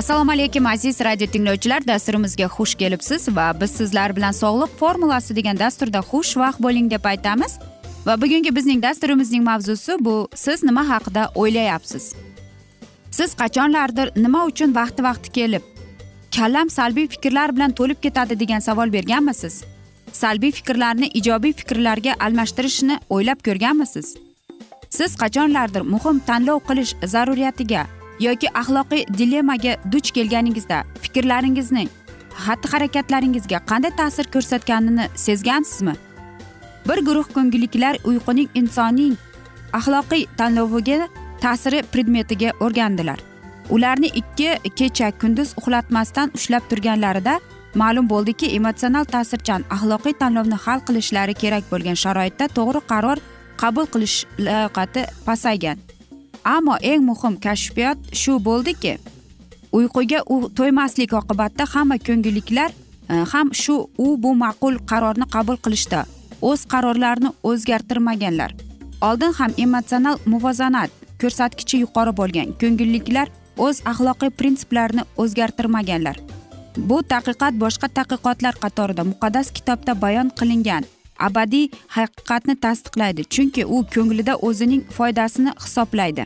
assalomu alaykum aziz radio tinglovchilar. Dasturimizga xush kelibsiz va biz sizlar bilan sog'liq formulasi degan dasturda xushvaqt bo'ling deb aytamiz. Va bugungi bizning dasturimizning mavzusi bu siz nima haqida o'ylayapsiz? Siz qachonlardir nima uchun vaqti vaqti kelib kallam salbiy fikrlar bilan to'lib ketadi degan savol berganmisiz? Salbiy fikrlarni ijobiy fikrlarga almashtirishni o'ylab ko'rganmisiz? Siz qachonlardir muhim tanlov qilish zaruriyatiga yoki axloqiy dilemmaga duch kelganingizda fikrlaringizning xatti harakatlaringizga qanday ta'sir ko'rsatganini sezgansizmi? Bir guruh ko'ngilliklar uyquning insonning axloqiy tanloviga ta'siri predmetiga o'rgandilar. Ularni ikki kecha kunduz uxlatmasdan ushlab turganlarida ma'lum bo'ldiki emotsional ta'sirchan axloqiy tanlovni hal qilishlari kerak bo'lgan sharoitda to'g'ri qaror qabul qilish layoqati pasaygan. Ammo eng muhim kashfiyot shu bo'ldiki uyquga u to'ymaslik oqibatida hamma ko'ngilliklar e, ham shu u bu ma'qul qarorni qabul qilishda o'z qarorlarini o'zgartirmaganlar. Oldin ham emotsional muvozanat ko'rsatkichi yuqori bo'lgan ko'ngilliklar o'z axloqiy prinsiplarini o'zgartirmaganlar. Bu taqiqat boshqa taqiqotlar qatorida muqaddas kitobda bayon qilingan. Abadiy haqiqatni tasdiqlaydi. Chunki u ko'nglida o'zining foydasini hisoblaydi.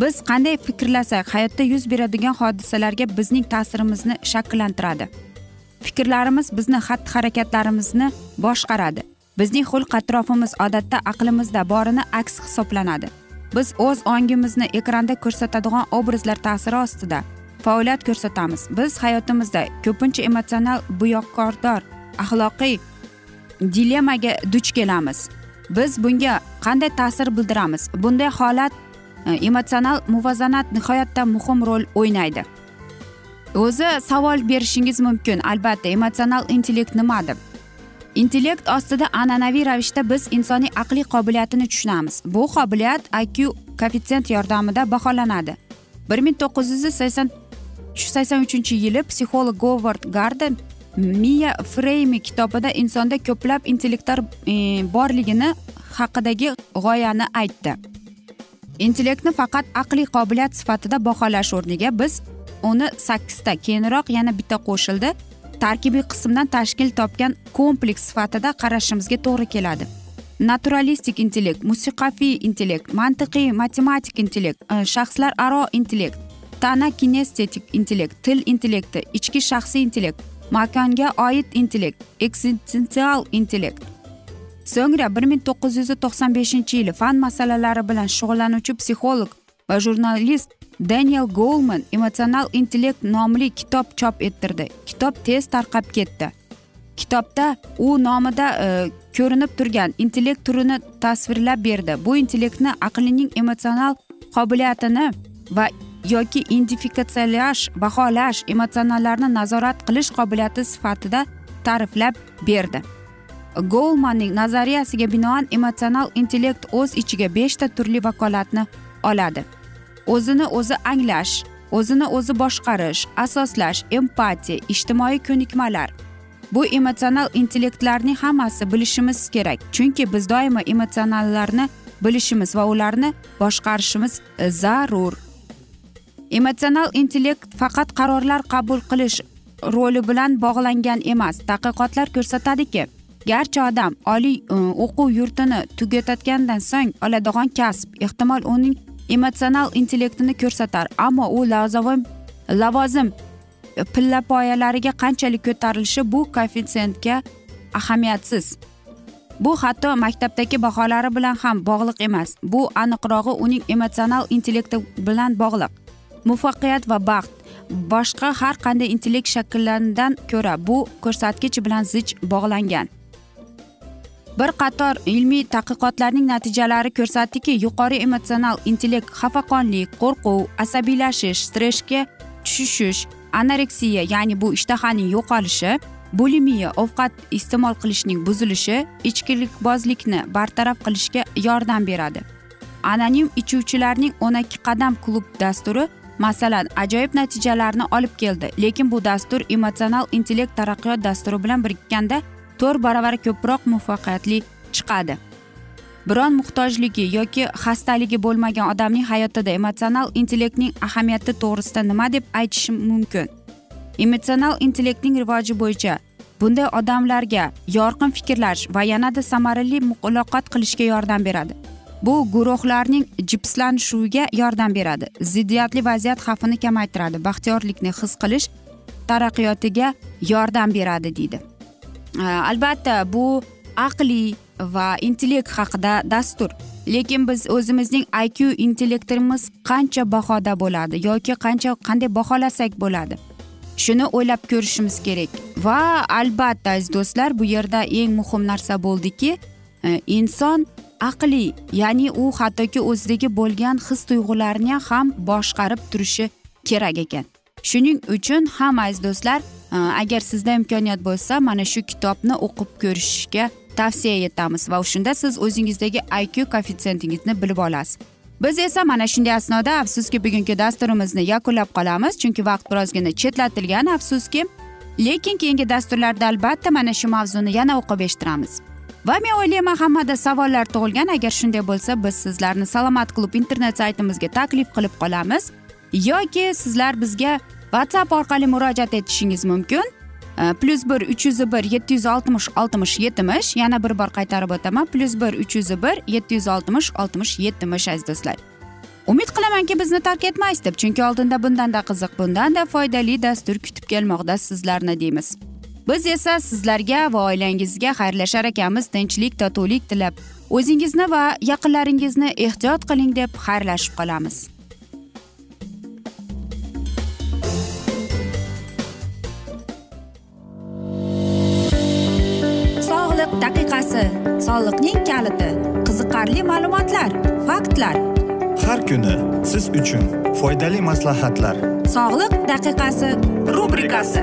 Biz qanday fikrlasak hayotda yuz beradigan hodisalarga bizning ta'sirimizni shakllantiradi. Fikrlarimiz bizni xatti harakatlarimizni boshqaradi. Bizning xulq atrofimiz odatda aqlimizda borini aks hisoblanadi. Biz o'z ongimizni ekranda ko'rsatadigan obrazlar ta'siri ostida faoliyat ko'rsatamiz. Biz hayotimizda ko'pincha emotsional buyoqkordor axloqiy dilemmaga duch kelamiz. Biz bunga qanday ta'sir bildiramiz? Bunday holat e, emotsional muvozanat nihoyatda muhim rol o'ynaydi. O'zi savol berishingiz mumkin albatta. Emotsional intellekt nima deb intellekt ostida an'anaviy ravishda biz insoniy aqliy qobiliyatini tushunamiz. Bu qobiliyat iq koeffitsient yordamida baholanadi. Bir ming to'qqiz yuz sakson sakson uchinchi yili psixolog govard garden miya freymi kitobida insonda ko'plab intellektlar e, borligini haqidagi g'oyani aytdi. Intellektni faqat aqliy qobiliyat sifatida baholash o'rniga biz uni sakkizta keyinroq yana bitta qo'shildi tarkibiy qismdan tashkil topgan kompleks sifatida qarashimizga to'g'ri keladi. Naturalistik intellekt musiqaviy intellekt mantiqiy matematik intellekt e, shaxslararo intellekt tana kinestetik intellekt til intellekti ichki shaxsiy intellekt makonga oid intellekt eksistensial intellekt. So'ngra bir ming to'qqiz yuz to'qson beshinchi yili fan masalalari bilan shug'ullanuvchi psixolog va jurnalist daniel golman emotsional intellekt nomli kitob chop ettirdi. Kitob tez tarqab ketdi. Kitobda u nomida e, ko'rinib turgan intellekt turini tasvirlab berdi. Bu intellektni aqlning emotsional qobiliyatini va yoki identifikatsiyalash baholash emotsionallarni nazorat qilish qobiliyati sifatida ta'riflab berdi. Golmanning nazariyasiga binoan emotsional intellekt o'z ichiga beshta turli vakolatni oladi. O'zini o'zi anglash o'zini o'zi boshqarish asoslash empatiya ijtimoiy ko'nikmalar. Bu emotsional intellektlarning hammasi bilishimiz kerak chunki biz doimo emotsionallarni bilishimiz va ularni boshqarishimiz zarur. Emotsional intellekt faqat qarorlar qabul qilish roli bilan bog'langan emas tadqiqotlar ko'rsatadiki garchi odam oliy e, o'quv yurtini tugatayotgandan so'ng oladigan kasb ehtimol uning emotsional intellektini ko'rsatar ammo u lavozim lavozim pillapoyalariga qanchalik ko'tarilishi bu koeffitsiyentga ahamiyatsiz. Bu hatto maktabdagi baholari bilan ham bog'liq emas. Bu aniqrog'i uning emotsional intellekti bilan bog'liq. Muvaffaqiyat va baxt. Boshqa har qanday intellekt shakllaridan ko'ra bu ko'rsatkich bilan zich bog'langan. Bir qator ilmiy tadqiqotlarning natijalari ko'rsatdiki yuqori emotsional intellekt xafaqonlik qo'rquv asabiylashish stressga tushish anoreksiya ya'ni bu ishtahaning yo'qolishi bulimiya ovqat iste'mol qilishning buzilishi ichkilikbozlikni bartaraf qilishga yordam beradi. Anonim ichuvchilarning o'n ikki qadam klub dasturi masalan ajoyib natijalarni olib keldi lekin bu dastur emotsional intellekt taraqqiyot dasturi bilan birikganda to'rt baravar ko'proq muvaffaqiyatli chiqadi. Biron muhtojligi yoki xastaligi bo'lmagan odamning hayotida emotsional intellektning ahamiyati to'g'risida nima deb aytishim mumkin? Emotsional intellektning rivoji bo'yicha bunday odamlarga yorqin fikrlash va yanada samarali muloqot qilishga yordam beradi. Bu guruhlarning jipslanishuviga yordam beradi. Ziddiyatli vaziyat xavfini kamaytiradi. Baxtiyorlikni his qilish taraqqiyotiga yordam beradi deydi. Albatta bu aqliy va intellekt haqida dastur. Lekin biz o'zimizning iq intellektimiz qancha bahoda bo'ladi yoki qancha qanday baholasak bo'ladi? Shuni o'ylab ko'rishimiz kerak. Va albatta aziz do'stlar bu yerda eng muhim narsa bo'ldiki inson aqliy ya'ni u hattoki o'zidagi bo'lgan his tuyg'ularni ham boshqarib turishi kerak ekan. Shuning uchun ham aziz do'stlar e, agar sizda imkoniyat bo'lsa mana shu kitobni o'qib ko'rishga tavsiya etamiz va shunda siz o'zingizdagi iq koeffitsientingizni bilib olasiz. Biz esa mana shunday asnoda afsuski bugungi dasturimizni yakunlab qolamiz chunki vaqt birozgina chetlatilgan afsuski lekin keyingi dasturlarda albatta mana shu mavzuni yana o'qib eshittiramiz. Va men o'ylayman hammada savollar tug'ilgan. Agar shunday bo'lsa biz sizlarni salomat klub internet saytimizga taklif qilib qolamiz. Yoki sizlar bizga whatsapp orqali murojaat etishingiz mumkin. E, Plyus bir uch yuz bir yetti yuz oltmish oltmish yetmish. Yana bir bor qaytarib o'taman. Plyus bir uch yuz bir yetti yuz oltmish oltmish yetmish aziz do'stlar. Umid qilamanki bizni tark etmaysiz deb chunki oldinda bundanda qiziq bundanda foydali dastur kutib kelmoqda sizlarni deymiz. Biz esa sizlarga va oilangizga xayrlashar ekanmiz tinchlik totuvlik tilab. O'zingizni va yaqinlaringizni ehtiyot qiling deb xayrlashib qolamiz. Sog'liq daqiqasi soliqning kaliti qiziqarli ma'lumotlar faktlar. Har kuni siz uchun foydali maslahatlar. Sog'liq daqiqasi rubrikasi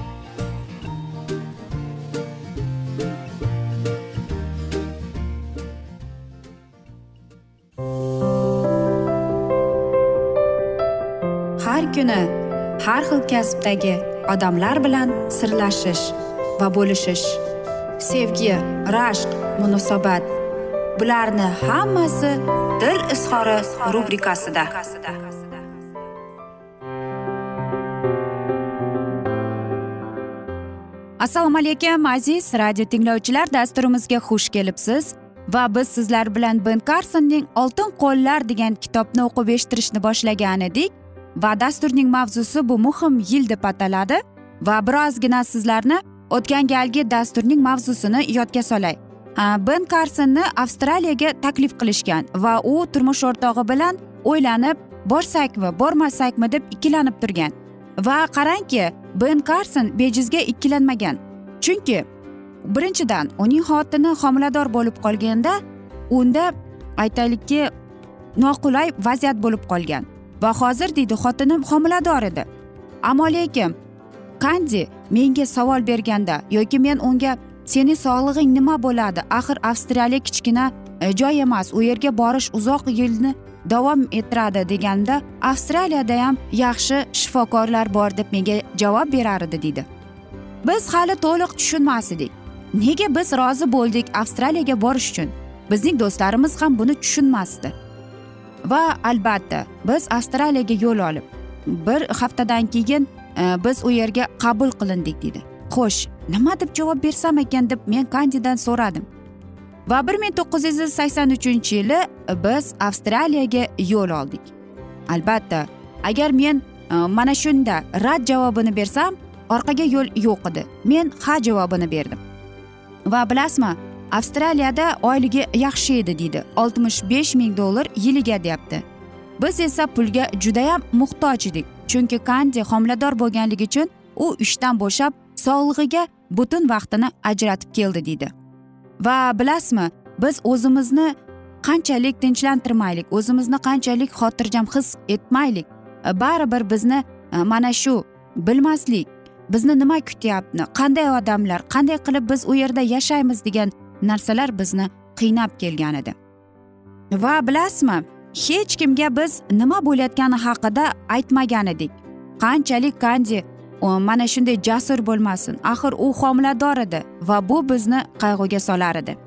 Kuni har xil kasbdagi odamlar bilan sirlashish va bo'lishish sevgi rashq munosabat bularni hammasi dil izhori rubrikasida. Assalomu alaykum aziz radio tinglovchilar dasturimizga xush kelibsiz va biz sizlar bilan ben karsonning oltin qo'llar degan kitobni o'qib eshittirishni boshlagan edik. Va dasturning mavzusi bu muhim yil deb ataladi va birozgina sizlarni o'tgan galgi dasturning mavzusini yodga solay. Ben karsonni avstraliyaga taklif qilishgan va u turmush o'rtog'i bilan o'ylanib borsakmi bormasakmi? deb ikkilanib turgan. Va qarangki ben karson bejizga ikkilanmagan. Chunki birinchidan uning xotini homilador bo'lib qolganda unda aytaylikki noqulay vaziyat bo'lib qolgan. Va hozir deydi xotinim homilador edi. Ammo lekin kandi menga savol berganda yoki men unga seni sog'lig'ing nima bo'ladi? Axir avstraliya kichkina e, joy emas u yerga borish uzoq yilni davom ettiradi deganda avstraliyada ham yaxshi shifokorlar bor deb menga javob berar edi deydi. Biz hali to'liq tushunmas edik nega biz rozi bo'ldik avstraliyaga borish uchun? Bizning do'stlarimiz ham buni tushunmasdi. Va albatta biz avstraliyaga yo'l olib. Bir haftadan keyin e, biz u yerga qabul qilindik deydi xo'sh nima deb javob bersam ekan deb men kandidan so'radim. Va bir ming to'qqiz yuz sakson uchinchi yili biz avstraliyaga yo'l oldik. Albatta agar men e, mana shunda rad javobini bersam orqaga yo'l yo'q edi. Men ha javobini berdim. Va bilasizmi avstraliyada oyligi yaxshi edi deydi. Oltmish besh ming dollar yiliga deyapti. Biz esa pulga judayam muhtoj edik chunki kandi homilador bo'lganligi uchun u ishdan bo'shab sog'lig'iga butun vaqtini ajratib keldi deydi. Va bilasizmi biz o'zimizni qanchalik tinchlantirmaylik o'zimizni qanchalik xotirjam his etmaylik. Baribir bizni e, mana shu bilmaslik bizni nima kutyapti qanday odamlar qanday qilib biz u yerda yashaymiz degan narsalar bizni qiynab kelgan edi. Va bilasizmi hech kimga biz nima bo'layotgani haqida aytmagan edik. Qanchalik kandi mana shunday jasur bo'lmasin axir u homilador edi va bu bizni qayg'uga solar edi.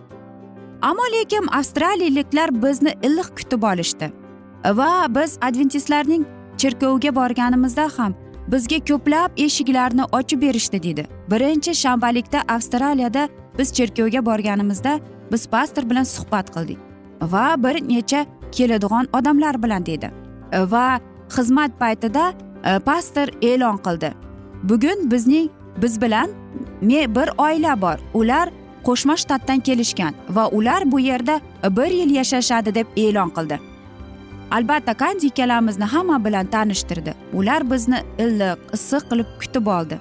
Ammo lekin avstraliyaliklar bizni iliq kutib olishdi. Va biz adventistlarning cherkoviga borganimizda ham bizga ko'plab eshiklarni ochib berishdi deydi birinchi shanbalikda avstraliyada biz cherkovga borganimizda biz pastor bilan suhbat qildik va bir necha keladigan odamlar bilan dedi. Va xizmat paytida e, pastor e'lon qildi. Bugun bizning biz bilan bir oila bor. Ular qo'shma shtatdan kelishgan va ular bu yerda e, bir yil yashashadi deb e'lon qildi. Albatta kandi ikkalamizni hamma bilan tanishtirdi. Ular bizni iliq issiq qilib kutib oldi.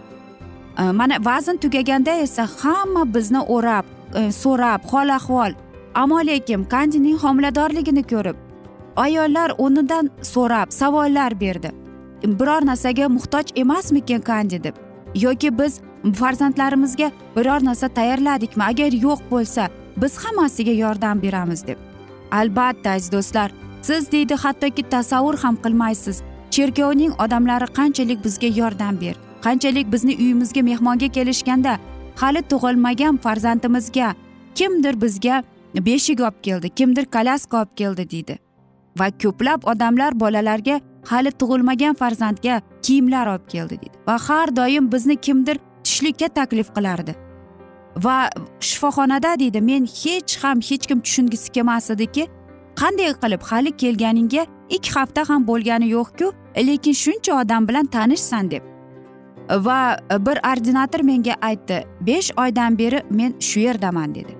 Э, mana vazn tugaganda esa hamma bizni o'rab e, so'rab hol ahvol. Ammo lekin kandining homiladorligini ko'rib ayollar o'rnidan so'rab savollar berdi. Biror narsaga muhtoj emasmikin kandi deb? Yoki biz farzandlarimizga biror narsa tayyorladikmi? Agar yo'q bo'lsa biz hammasiga yordam beramiz deb. Albatta aziz do'stlar siz deydi hattoki tasavvur ham qilmaysiz. Cherkovning odamlari qanchalik bizga yordam berdi qanchalik bizni uyimizga mehmonga kelishganda hali tug'ilmagan farzandimizga kimdir bizga beshik olib keldi kimdir kolyaska olib keldi deydi. Va ko'plab odamlar bolalarga hali tug'ilmagan farzandga kiyimlar olib keldi deydi. Va har doim bizni kimdir tushlikka taklif qilardi. Va shifoxonada deydi men hech ham hech kim tushungisi kelmas ediki qanday qilib hali kelganingga ikki hafta ham bo'lgani yo'qku lekin shuncha odam bilan tanishsan deb. Va e, bir ordinator menga aytdi besh oydan beri men shu yerdaman dedi.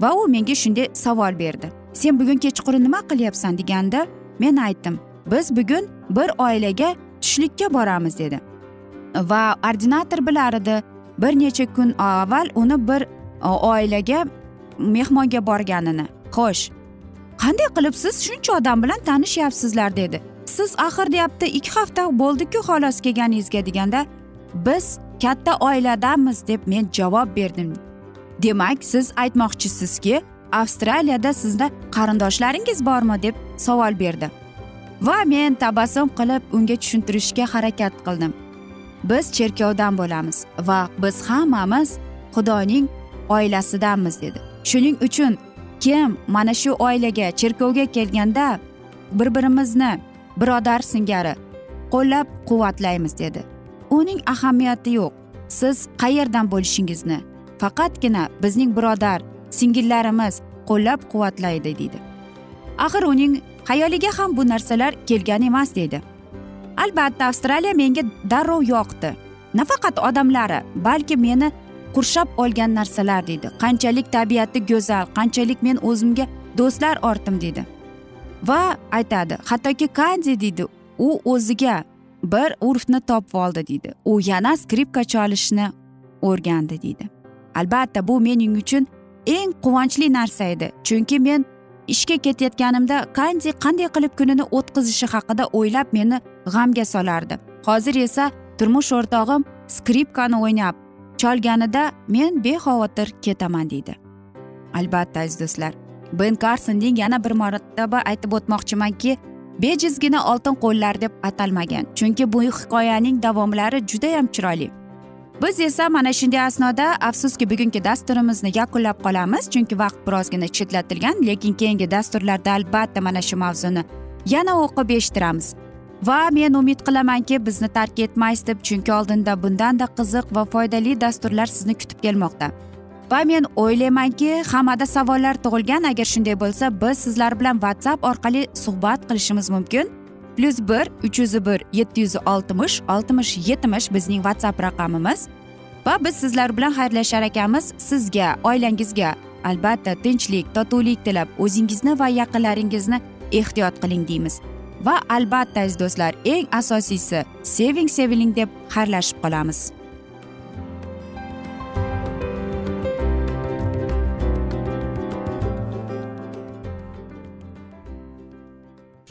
Va u menga shunday savol berdi. Sen bugun kechqurun nima qilyapsan? deganda men aytdim biz bugun bir oilaga tushlikka boramiz dedi. Va ordinator bilar edi bir necha kun avval uni bir e, oilaga mehmonga borganini. Xo'sh qanday qilib siz shuncha odam bilan tanishyapsizlar? dedi. Siz axir deyapti ikki hafta bo'ldiku xolos kelganingizga deganda biz katta oiladamiz deb men javob berdim. Demak siz aytmoqchisizki avstraliyada sizda qarindoshlaringiz bormi deb savol berdi. Va men tabassum qilib unga tushuntirishga harakat qildim. Biz cherkovdan bo'lamiz va biz hammamiz xudoning oilasidanmiz dedi. Shuning uchun kim mana shu oilaga cherkovga kelganda bir birimizni birodar singari qo'llab quvvatlaymiz dedi. Uning ahamiyati yo'q. Siz qayerdan bo'lishingizni faqatgina bizning birodar singillarimiz qo'llab quvvatlaydi deydi. Axir uning xayoliga ham bu narsalar kelgan emas deydi. Albatta avstraliya menga darrov yoqdi. Nafaqat odamlari balki meni qurshab olgan narsalar deydi. Qanchalik tabiati go'zal qanchalik men o'zimga do'stlar ortdim deydi. Va aytadi hattoki kandi deydi u o'ziga bir urfni topib oldi deydi u yana skripka chalishni o'rgandi deydi albatta bu mening uchun eng quvonchli narsa edi. Chunki men ishga ketayotganimda kandi qanday qilib kunini o'tkazishi haqida o'ylab meni g'amga solardi. Hozir esa turmush o'rtog'im skripkani o'ynab cholganida men bexavotir ketaman deydi albatta aziz do'stlar ben karsonning yana bir marotaba aytib o'tmoqchimanki bejizgina oltin qo'llar deb atalmagan chunki bu hikoyaning davomlari judayam chiroyli. Biz esa mana shunday asnoda afsuski bugungi dasturimizni yakunlab qolamiz chunki vaqt birozgina chetlatilgan lekin keyingi dasturlarda albatta mana shu mavzuni yana o'qib eshittiramiz. Va men umid qilamanki bizni tark etmaysiz deb chunki oldinda bundanda qiziq va foydali dasturlar sizni kutib kelmoqda. Va men o'ylaymanki hammada savollar tug'ilgan. Agar shunday bo'lsa biz sizlar bilan whatsapp orqali suhbat qilishimiz mumkin. Plyus bir uch yuz bir yetti yuz oltmish oltmish yetmish bizning whatsapp raqamimiz. Va biz sizlar bilan xayrlashar ekanmiz. Sizga oilangizga albatta tinchlik totuvlik tilab o'zingizni va yaqinlaringizni ehtiyot qiling deymiz. Va albatta aziz do'stlar eng asosiysi seving seviling deb xayrlashib qolamiz.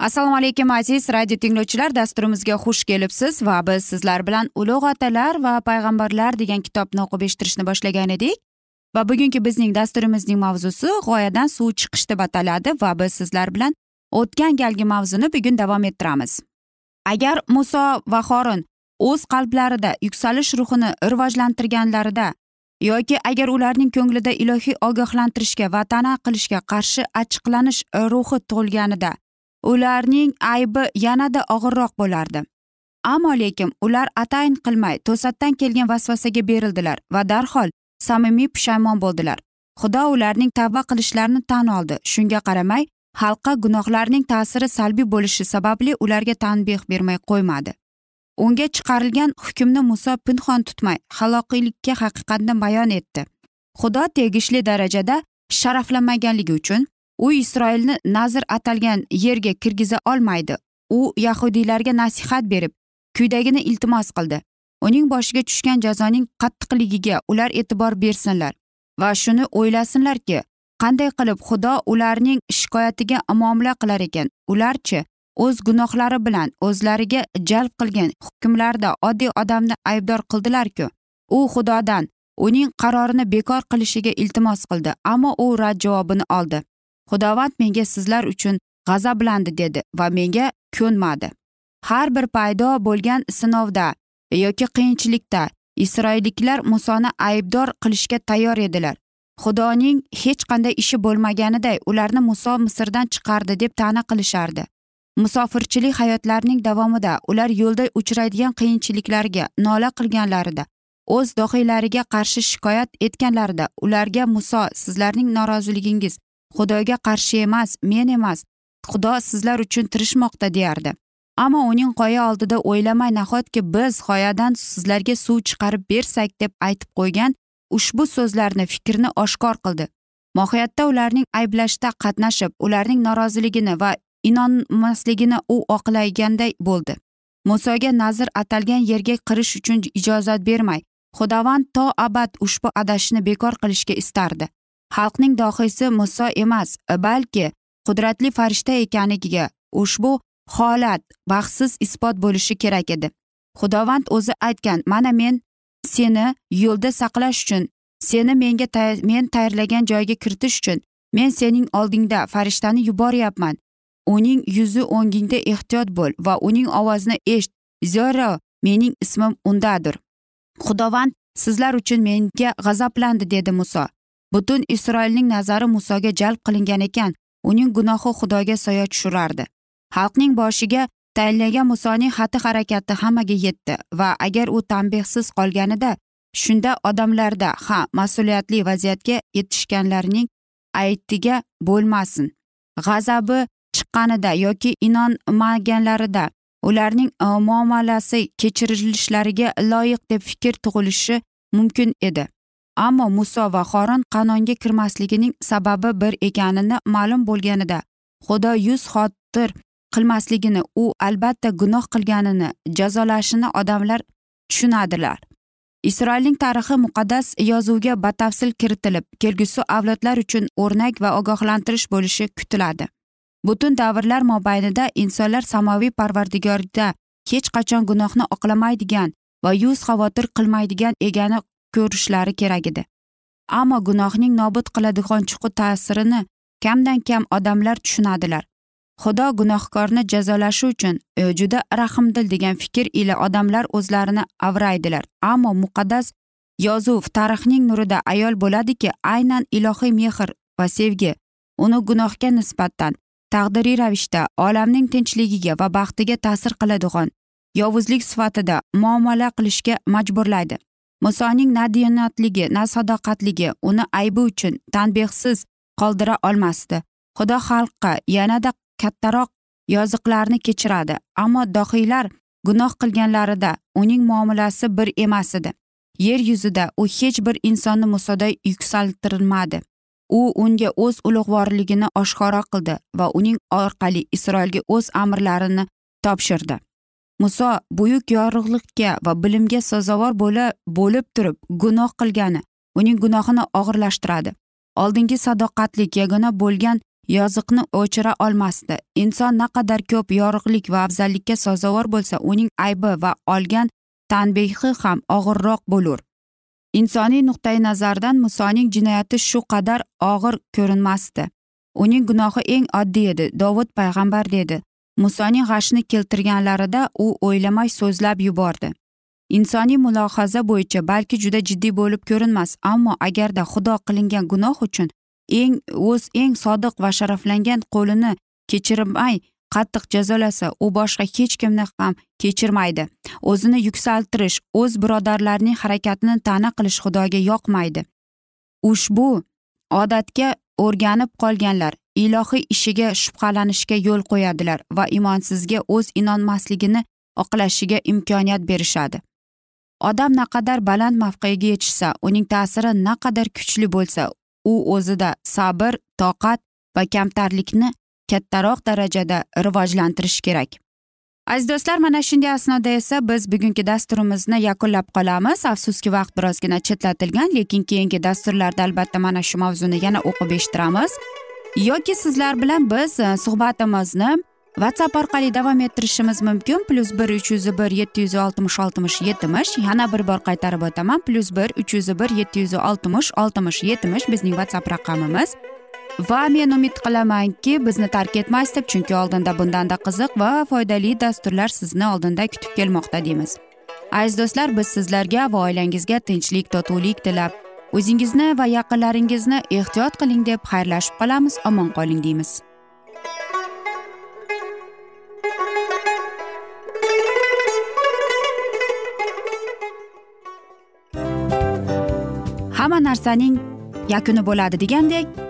Assalomu alaykum aziz radio tinglovchilar. Dasturimizga xush kelibsiz va biz sizlar bilan ulug' otalar va payg'ambarlar degan kitobni o'qib eshittirishni boshlagan edik. Va bugungi bizning dasturimizning mavzusi g'oyadan suv chiqish deb ataladi va biz sizlar bilan o'tgan galgi mavzuni bugun davom ettiramiz. Agar muso va xorin o'z qalblarida yuksalish ruhini rivojlantirganlarida yoki agar ularning ko'nglida ilohiy ogohlantirishga va ta'na qilishga qarshi achchiqlanish ruhi tug'ilganida ularning aybi yanada og'irroq bo'lardi. Ammo lekin ular atayin qilmay to'satdan kelgan vasvasaga berildilar va darhol samimiy pushaymon bo'ldilar. Xudo ularning tavba qilishlarini tan oldi. Shunga qaramay xalqqa gunohlarning ta'siri salbiy bo'lishi sababli ularga tanbeh bermay qo'ymadi. Unga chiqarilgan hukmni muso pinhon tutmay haloqiylikka haqiqatni bayon etdi. Xudo tegishli darajada sharaflamaganligi uchun u isroilni nazr atalgan yerga kirgiza olmaydi. U yahudiylarga nasihat berib quyidagini iltimos qildi. Uning boshiga tushgan jazoning qattiqligiga ular e'tibor bersinlar va shuni o'ylasinlarki qanday qilib xudo ularning shikoyatiga muomala qilar ekan? Ularchi o'z gunohlari bilan o'zlariga jalb qilgan hukmlarda oddiy odamni aybdor qildilarku. U xudodan uning qarorini bekor qilishiga iltimos qildi ammo u rad javobini oldi. Xudovand menga sizlar uchun g'azablandi dedi va menga ko'nmadi. Har bir paydo bo'lgan sinovda yoki qiyinchilikda isroilliklar musoni aybdor qilishga tayyor edilar. Xudoning hech qanday ishi bo'lmaganiday ularni muso misrdan chiqardi deb ta'na qilishardi. Musofirchilik hayotlarining davomida ular yo'lda uchraydigan qiyinchiliklarga nola qilganlarida o'z dohiylariga qarshi shikoyat etganlarida ularga muso sizlarning noroziligingiz xudoga qarshi emas men emas xudo sizlar uchun tirishmoqda deyardi. Ammo uning qoya oldida o'ylamay nahotki biz qoyadan sizlarga suv chiqarib bersak deb aytib qo'ygan ushbu so'zlarni fikrni oshkor qildi. Mohiyatda ularning ayblashda qatnashib ularning noroziligini va inonmasligini u oqlaganday bo'ldi. Musoga nazr atalgan yerga kirish uchun ijozat bermay xudovand to abad ushbu adashishni bekor qilishga istardi. Xalqning dohiysi muso emas balki qudratli farishta ekanligiga ushbu holat baxtsiz isbot bo'lishi kerak edi. Xudovand o'zi aytgan mana men seni yo'lda saqlash uchun seni menga tay men tayyorlagan joyga kiritish uchun men sening oldingda farishtani yuboryapman. Uning yuzi o'ngingda ehtiyot bo'l va uning ovozini eshit zero mening ismim undadir. Xudovand sizlar uchun menga g'azablandi dedi muso butun isroilning nazari musoga jalb qilingan ekan uning gunohi xudoga soya tushirardi xalqning boshiga tayinlagan musoning xatti harakati hammaga yetdi va agar u tanbehsiz qolganida shunda odamlarda ha mas'uliyatli vaziyatga yetishganlarning aytiga bo'lmasin. G'azabi chiqqanida yoki inonmaganlarida ularning e, muomalasi kechirilishlariga loyiq deb fikr tug'ilishi mumkin edi. Ammo muso va xoron qanonga kirmasligining sababi bir ekanini ma'lum bo'lganida xudo yuz xotir qilmasligini u albatta gunoh qilganini jazolashini odamlar tushunadilar. Isroilning tarixi muqaddas yozuvga batafsil kiritilib kelgusi avlodlar uchun o'rnak va ogohlantirish bo'lishi kutiladi. Butun davrlar mobaynida insonlar samoviy parvardigorda hech qachon gunohni oqlamaydigan va yuz xavotir qilmaydigan egani ko'rishlari kerak edi. Ammo gunohning nobud qiladigan chuqur ta'sirini kamdan kam odamlar tushunadilar. Xudo gunohkorni jazolashi uchun e, juda rahmdil degan fikr ila odamlar o'zlarini avraydilar. Ammo muqaddas yozuv tarixning nurida ayol bo'ladiki aynan ilohiy mehr va sevgi uni gunohga nisbatan taqdiriy ravishda olamning tinchligiga va baxtiga ta'sir qiladigan yovuzlik sifatida muomala qilishga majburlaydi. Musoning na diyonatligi na sadoqatligi uni aybi uchun tanbehsiz qoldira olmasdi. Xudo xalqqa yanada kattaroq yoziqlarni kechiradi ammo dohiylar gunoh qilganlarida uning muomalasi bir emas edi. Yer yuzida u hech bir insonni musoda yuksaltirmadi. U unga o'z ulug'vorligini oshkora qildi va uning orqali isroilga o'z amrlarini topshirdi. Muso buyuk yorug'likka va bilimga sazovor bo'la bo'lib turib gunoh qilgani uning gunohini og'irlashtiradi. Oldingi sadoqatlik yagona bo'lgan yoziqni o'chira olmasdi. Inson naqadar ko'p yorug'lik va afzallikka sazovor bo'lsa uning aybi va olgan tanbehi ham og'irroq bo'lur. Insoniy nuqtai nazardan musoning jinoyati shu qadar og'ir ko'rinmasdi. Uning gunohi eng oddiy edi dovud payg'ambar dedi. Musoning g'ashni keltirganlarida u o'ylamay so'zlab yubordi. Insoniy mulohaza bo'yicha balki juda jiddiy bo'lib ko'rinmas ammo agarda xudo qilingan gunoh uchun eng o'z eng sodiq va sharaflangan qo'lini kechirmay qattiq jazolasa u boshqa hech kimni ham kechirmaydi. O'zini yuksaltirish o'z birodarlarining harakatini ta'na qilish xudoga yoqmaydi. Ushbu odatga o'rganib qolganlar ilohiy ishiga shubhalanishga yo'l qo'yadilar va imonsizga o'z inonmasligini oqlashiga imkoniyat berishadi. Odam naqadar baland mavqega yetishsa uning ta'siri naqadar kuchli bo'lsa u o'zida sabr toqat va kamtarlikni kattaroq darajada rivojlantirish kerak. Aziz do'stlar mana shunday asnoda esa biz bugungi dasturimizni yakunlab qolamiz. Afsuski vaqt birozgina chetlatilgan lekin keyingi dasturlarda albatta mana shu mavzuni yana o'qib eshittiramiz. Yoki sizlar bilan biz e, suhbatimizni whatsapp orqali davom ettirishimiz mumkin. Plyus bir uch yuz bir yetti yuz oltmish oltmish yetmish. Yana bir bor qaytarib o'taman. Plyus bir uch yuz bir yetti yuz oltmish oltmish yetmish bizning whatsapp raqamimiz. Va men umid qilamanki bizni tark etmaysiz deb chunki oldinda bundanda qiziq va foydali dasturlar sizni oldinda kutib kelmoqda deymiz. Aziz do'stlar biz sizlarga va oilangizga tinchlik totuvlik tilab o'zingizni va yaqinlaringizni ehtiyot qiling deb xayrlashib qolamiz omon qoling deymiz. Hamma narsaning yakuni bo'ladi degandek